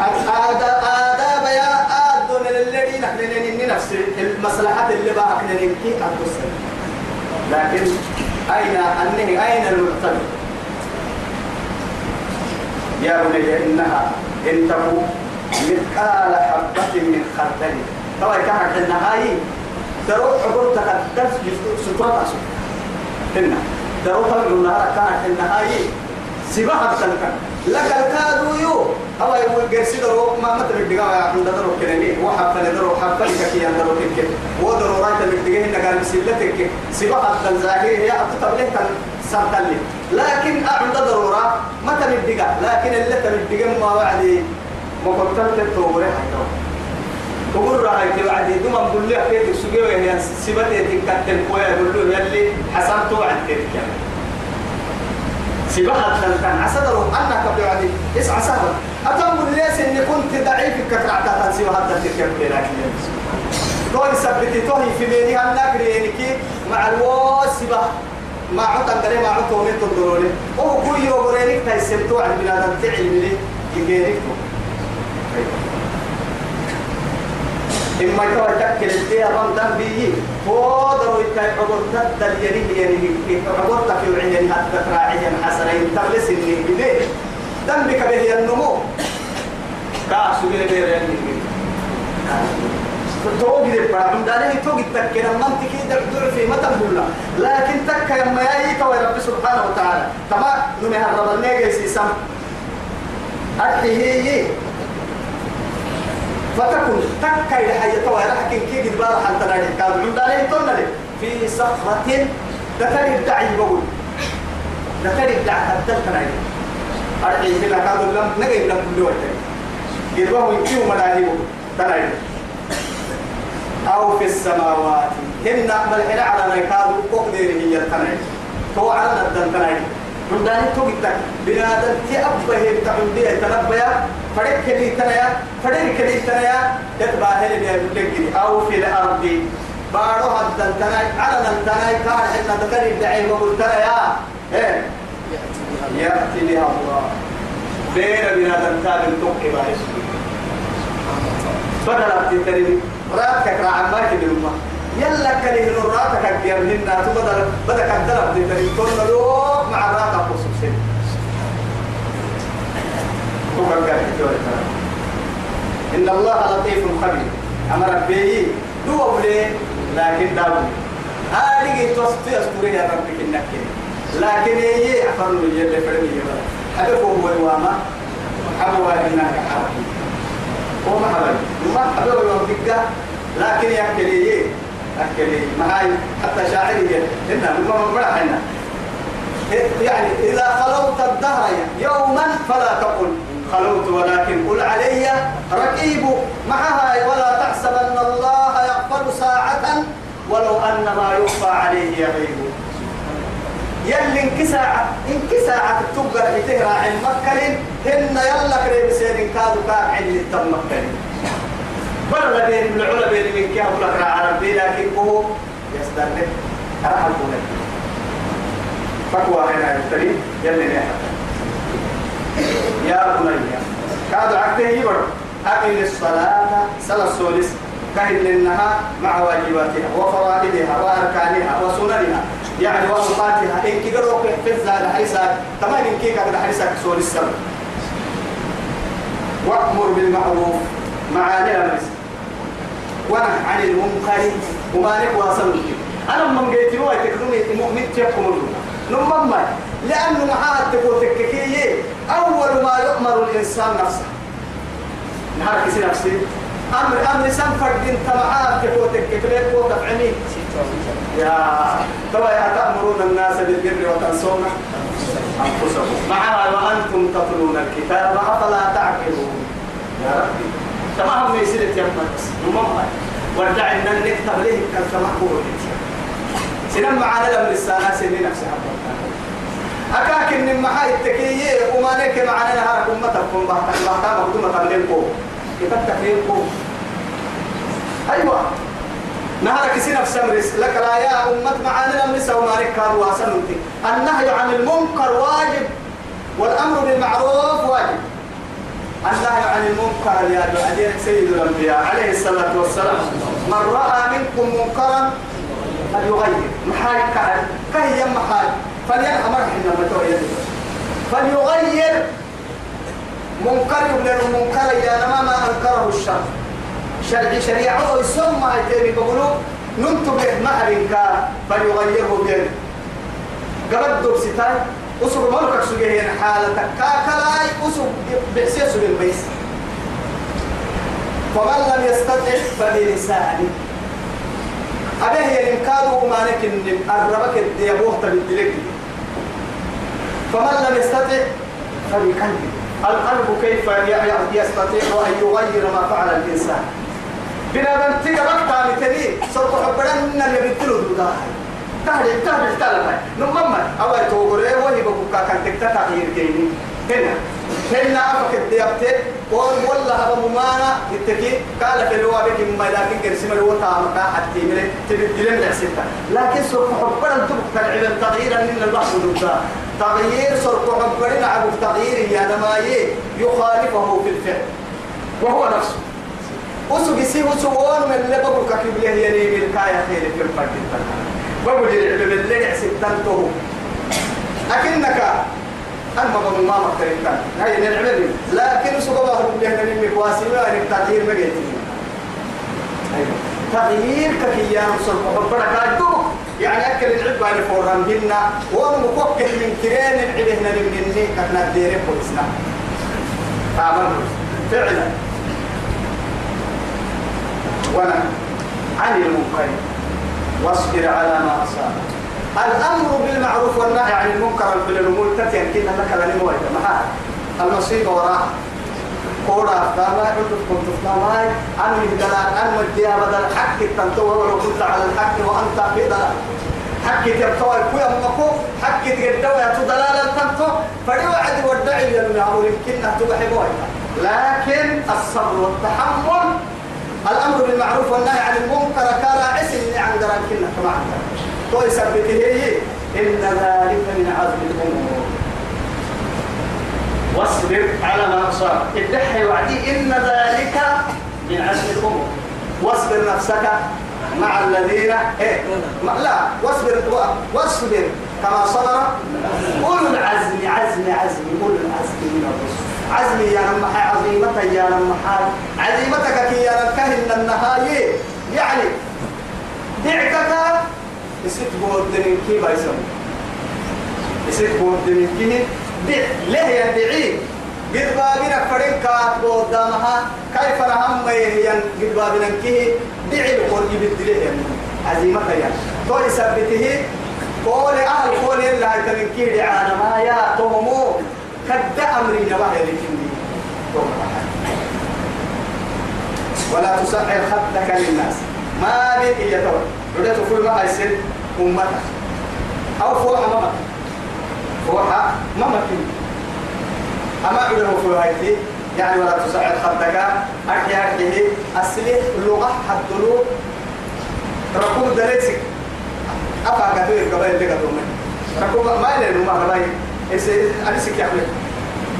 آداب آداب يا آدون الذي نحن نفس المصلحة اللي بقى ننكي أدوسر لكن أين أنه أين المعتمد؟ يا بني إنها إن تكون مثقال حبة من خردل. طبعا كانت النهاية تروح عبرتك الدرس سترة هنا تروح النهار كانت النهاية سباحة تلك لك الكادو يو. أو يقول قرسي درو ما متى بدقا يا عند درو كنني وحب درو حب لك كي درو تك ودرو رايت بدقا هنا قال مسلتك سباحة الظاهرة هي كان سرتلي لكن أعند ضرورة متى بدقا لكن اللي تبدقا ما وعدي ما كنت تتوبره حتى تقول رأيت وعدي دوم أقول لك كيف سجوا هي سبتة تكتل قوي أقول له يلي حسنت وعد كيف سباحة كان عسدروا أنك بوعدي اسعى سهل أتم ليس إني كنت ضعيف كترعتا تنسي وهذا تركب لكن كون سبتي توهي في بيني أنك رينكي مع الواسبة ما عطا قري ما عطا ومن تنظروني؟ وهو كل يوم رينك عن بلاد تعلم لي يجينك إما يتوى تكل الدي أمام دم بيي فودروا يتاي عبر تدل يريه يريه عبر تكيو عيني حتى تراعيا حسنين تغلس إني بديه دم بك به النمو. كاسو بيه بيه يعني توقي دي برام داري توقي تكنا من تكي دعدع في متى بولا لكن تكا يما يأي توي رب سبحانه وتعالى. تما نمي هرب النيجي سيسام أتهي فتكون تكا إلى حي توي لكن كي قد بارح أنت نادي كان من داري تونالي في صخرة ذكر الدعي بقول. ذكر الدعي حتى تنادي أرحي في لكاد لم نجيب لم كل وقت قد وهو يكيو مداهي تنادي أو في السماوات. هن ملحنا على نكاد قدر هي التنعي تو على التنعي من داني تو قلت بنادم تي أبه تعودي فرق كلي تنيا فرق كلي تنيا تتبع هل بيقول أو في الأرض. بارو هذا التنعي على التنعي كان إن ذكر الدعي وقلت يا إيه. يأتي بها الله. بين بنادم تابن توقي بايس بدل تتريني راتك راعي كده ما يلا كله إنه راتك أكبر منا تبدل بدك أدلع تتري. تقول له مع راتك خصوصي إن الله لطيف خبير. أمر به دو لكن داو هذه توصي أذكري يا ربك إنك لكن هي أفر له يلي فرمي يبقى هدفه هو الواما حبوا إنك حرام هو ما حبل ما حبل يوم دقة لكن يأكلي أكلي ما هاي حتى شاعرية إنها ما إنها يعني إذا خلوت الدهر يوما فلا تقل. خلوت ولكن قل علي رقيب. معها ولا تحسبن الله يقبل ساعة ولو أن ما يخفى عليه يغيب. يلي انكساعة انكساعة تبقى بتهرى عن مكة هن يلا كريم سيدين كادوا كاع عن التم مكة بلا بين العلا بين من كيه كرا عربي لكن هو يستدرك أرحل بولك. فكوا هنا يبتلي يلي نحن. يا بني. كادوا عكته يبرو أقل الصلاة صلاة السولس كهل لنها مع واجباتها وفرائضها وأركانها وسننها. يعني وأوقاتها. إن كي في الزاد حيسا تمام إن كي قد حيسا سول السبب وأمر بالمعروف معاني الأمس ونهى عن المنكر ومالك واصل. أنا من قلت له تكرمي مؤمن تحكم نمم لأنه معاه تقول تككية. يؤمر الإنسان نفسه. نهار كسي نفسي. أمر أمر سنفر أنت معاه تقول تككية وتفعمي يا ترى يا تأمرون الناس بالبر وتنسون أنفسكم. معها وأنتم تتلون الكتاب أفلا تعقلون؟ يا ربي. تمام يصير يا مم ودع إن نكتب له كان مقبول سنم معنا لم لسانا سنين نفسها. أكاك إن محاي التكية وما نك معنا نهار أمتكم بحثا بحثا مقدومة تبلينكم كتاب تكينكم أيوة. نهارك في سمرس. لك لا يا أمة معانا لم نسوا ما نكار واسنتي النهي عن المنكر واجب والأمر بالمعروف واجب. النهي عن المنكر يا دعاء سيد الأنبياء عليه الصلاة والسلام. من رأى منكم منكرا فليغير. محال كهي محال فلينحى مرحنا متوى فليغير منكر من المنكر يا نما ما أنكره الشر شرع شريعه يسمى يتيري بقولوا ننتبه معركة فليغيره بيده. قبل دور ستاي أسر ملكك سجيه حالتك. كاكلاي أسر بحسيس بالبيس فمن لم يستطع فبلسانه. أبيه ينكادوا ما نكن الربك الديابوه تبدلك. فمن لم يستطع فبقلبه القلب كيف يستطيع أن يغير ما فعل الإنسان؟ بنا بنتي بقى مثلي حبنا من اللي بتلو ده تهدي تهدي تلفا نمما أول توغري وهي بقى كان تكتا تغيير كيني هنا. هنا أفك الديابتي. قول والله أبو ممانا يتكي. قال في الوا بك ما لكن كرسم الوا تامك حتى من تبدلن لحسيتا لكن سوف حبنا تبقى العلم تغييرا من البحث ده تغيير سوف حبنا عبو تغيير يا نمايه يخالفه في الفعل. وهو نفسه. وسو سي وسو من اللي بقول كيف له يلي بالكايا خير في الفرد بقول العلم اللي يحسب تنتو أكنك أنا ما بقول ما مختلف هاي العلم لكن سو بقول له من المقواسي ما التغيير ما جيت تغيير كفيان حبنا كادو يعني أكل العلم على فوران بينا ونمكوك من كرين العلم من النيك كنا ديري بولسنا فعلا. ونهى عن المنكر واصبر على ما أصاب. الأمر بالمعروف والنهي عن المنكر في الأمور كنا لك لنمو محال المصيبة وراء كورا افتاما عدت كنت افتاما أن مهدلا أن مديها بدل حق التنتوه ولو كنت على الحق وأنت في ضلال. تبتوى كويا مكو حق تقدوا يا تضلالا تنتو فلو عد ودعي عمر يمكننا تبحبوها لكن الصبر والتحمل الأمر بالمعروف والنهي عن المنكر كان عسل عن دران كنا كما عندنا تو هي إن ذلك من عزم الأمور. واصبر على ما اصاب ادحي وعدي إن ذلك من عزم الأمور واصبر نفسك مع الذين إيه؟ لا واصبر واصبر كما صبر أولو العزم عزم عزم أولو العزم من الرسل. عزمي يا نمحى عظيمة يا نمحى عزيمتك كي يا نكهن النهاية يعني دعكك يسيت بود من كي بايسم يسيت بود من كي دع ليه يدعي قد بابنا فرين كات قدامها كيف نهم يهين قد بابنا كي دعي القول يبدله يعني عزيمة يا. تو يثبته قول أهل قول الله تنكير دعانا ما يا تومو. كد أمري نباه لكني ولا تسعر خدك للناس. ما بك يتوى بدأت كل ما يصير أمتك. أو فوح ماما فوح ماما كني أما إذا هو هايتي يعني ولا تسعر خدك أحيا أحيه أسلح اللغة حدلو. ركوب دريسك. أفا كثير قبائل لك ركوب ما يلي ما رباي أنا سكي أحمد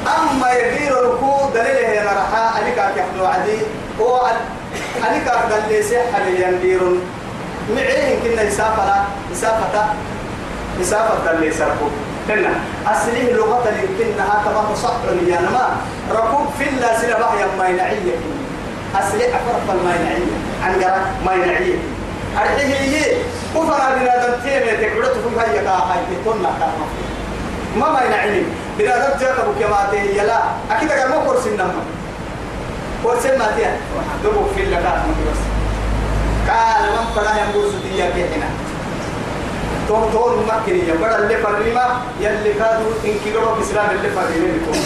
أما يدير ركوب دليل هي نرحا أنك يحدو عدي. هو أنك أفضل لي سيحة يندير معين كنا يسافر يسافر يسافر اللي سرقوا كنا. أسلم لغة يمكنها تبقى صح يا نما ركوب في الله سلا بحيا ما ينعيه أسلم أفرق ما ينعيه عن قرأ ما ينعيه أرحيه هي كفر بنا دمتين تقعدت في هاي كاهاي تكون ما ما ينعيه بنا دمتين تبقى كما تهي لا. أكيد أقول ما كورسين نما كورسين ما تهي دبو في الله كاهاي قال من فلا ينبوس دي كهنا تون تون مكني يا بدل اللي فريما يلي كادوا إن كيلو بسلام اللي فريما لكم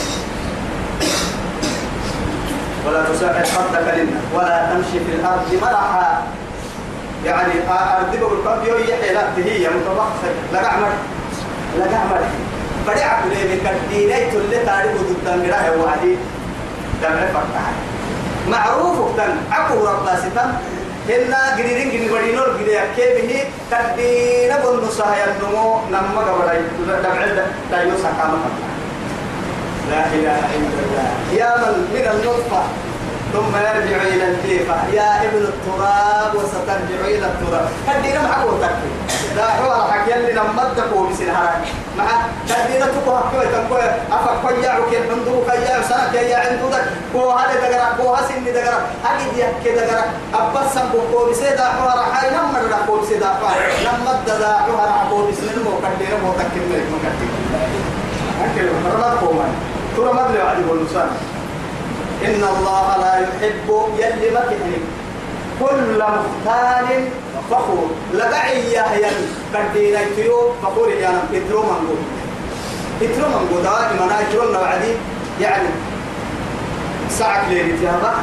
ولا تساعد خدك لنا ولا تمشي في الأرض مرحا يعني أرض كم يوم يحيى لا تهي متبخر لا أعمل لا أعمل بدي لك الديني تلي تاريخ ضد المراه وعدي. دم فتح معروف تن. أكو رباسي هنا جديدين جديد بدينور جديد كيف تدين بندو سهيا النمو نما قبل دمع دا يوسع كام لا إله إلا الله. يا من من النطفة ثم يرجع إلى الجيفة. يا ابن التراب وسترجع إلى التراب. هدينا معك وتكي لا حوار حكي يلي نمدك وبسين هراك مع هدينا تقوى حكي تنقوى أفا قيا وكين حندو قيا سنة قيا عنده دك هو هذا دقرا هو هسين دقرا أكيد يحكي دقرا أبس سنبو بسيدا حوار حي نمر لك بسيدا حوار. نمد دا حوار حكو بسين مو كدينا مو تكي ملك مكتي أكيد رمض قومان ترى مدري عدي والنسان إن الله لا يحب يلي مكهن كل مختال فخور. لقعي يا هيا بدينا يتيو فخور يا نم إترو منقول إترو منقول دائما أنا إترو نوعدي يعني ساعة ليلة يابا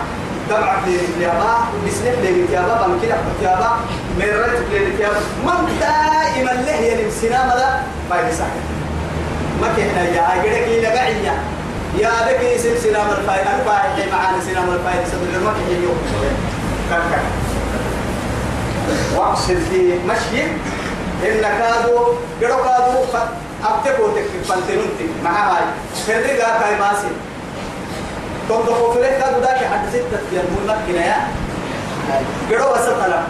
دمعك ليلة يابا بسنك ليلة يابا بمكينك يابا مرت ليلة يابا من دائما له يلي سينما لا ما يساعد مكهنا يا أجرك لقعي يا بك اسم سلام الفايد الفايد معانا سلام الفايد سبب المكح اليوم كان واقصد في مشي إن كادو قدو كادو أبتكو تكتب فانتنونتي مع هاي. فرد قا كاي ماسي. تنظفو فريق كادو داكي حد ستة يرمون مكنا يا؟ قدو وسط لا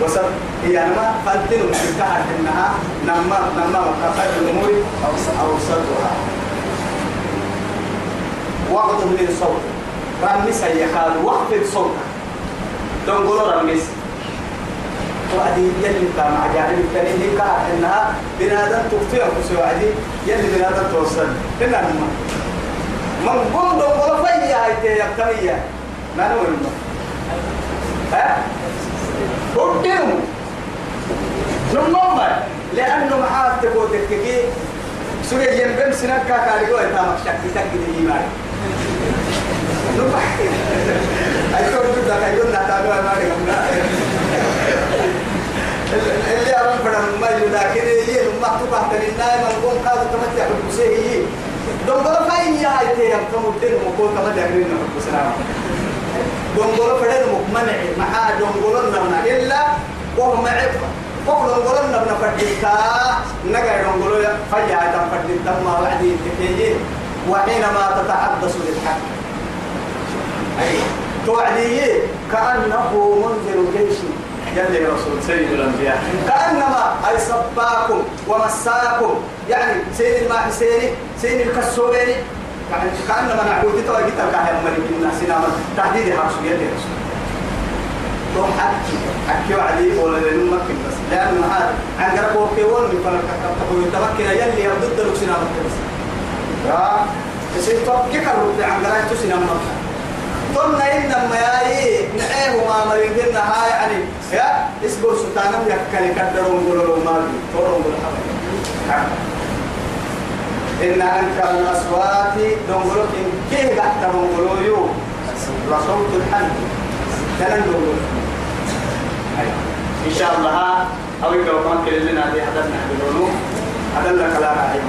وسط هي أنا فانتنون تكهر إنها نما نما مكافات الأمور أوسطها. واخذ من صوت. رمس يحال واخفض صوتك. دنقل رمس وعدي يلي كان عجائب الكريم هي إنها بنادم تخطئ في وعدي يلي بنادم توصل. هنا هم من قم دنقل فيا هاي يبتمية ما نقول ها؟ قدموا نمم لأنه معاه تقول تككي سوري ينبم سنك كاري قوي تامك شكي تكي إيمان نبح جدا كيون نتابع ما اللي أرام فرم ما يلاكن هي لما تبع تلنا من قوم كذا كما تعمل بسيه دونغلا فاين يا هاي تيام كم تدين مكو كما تعمل لنا بسنا دونغلا فرد مكمنع مع دونغلا نمنا إلا وهم عفوا وقل دونغلا نمنا فرديتا نجا دونغلا فيا تام فرديتا ما وعدي تكيي وحينما تتحدث للحق أي توعدي كأنه منذر جيش يلي رسول. سيد الأنبياء. كأنما أي صباكم ومساكم. يعني سيد الماء سيني سيد الكسوبيني يعني كأنما نعبود توا جيت الكاهي أمري من سينما تحديد حرص يلي رسول. تو حكي حكي وعدي ولا لنمكن بس. لأنه هذا عن قرب وكيون من فلك تقول يتمكن يلي يبدد لك سينما بس. يا سيد توكيك الرب عن قرب سينما قلنا إنما يأي نعيه ما مريضنا هاي يعني يا إسبر سلطانا يكالي كدرون قولوا ما بي تورون قولوا إن أنكر الأصوات دونغلو إن كيه قحت دونغلو يو لصوت الحمد تلن دونغلو إن شاء الله. أو يقول ما كلنا دي نحن هذا لك لا رأي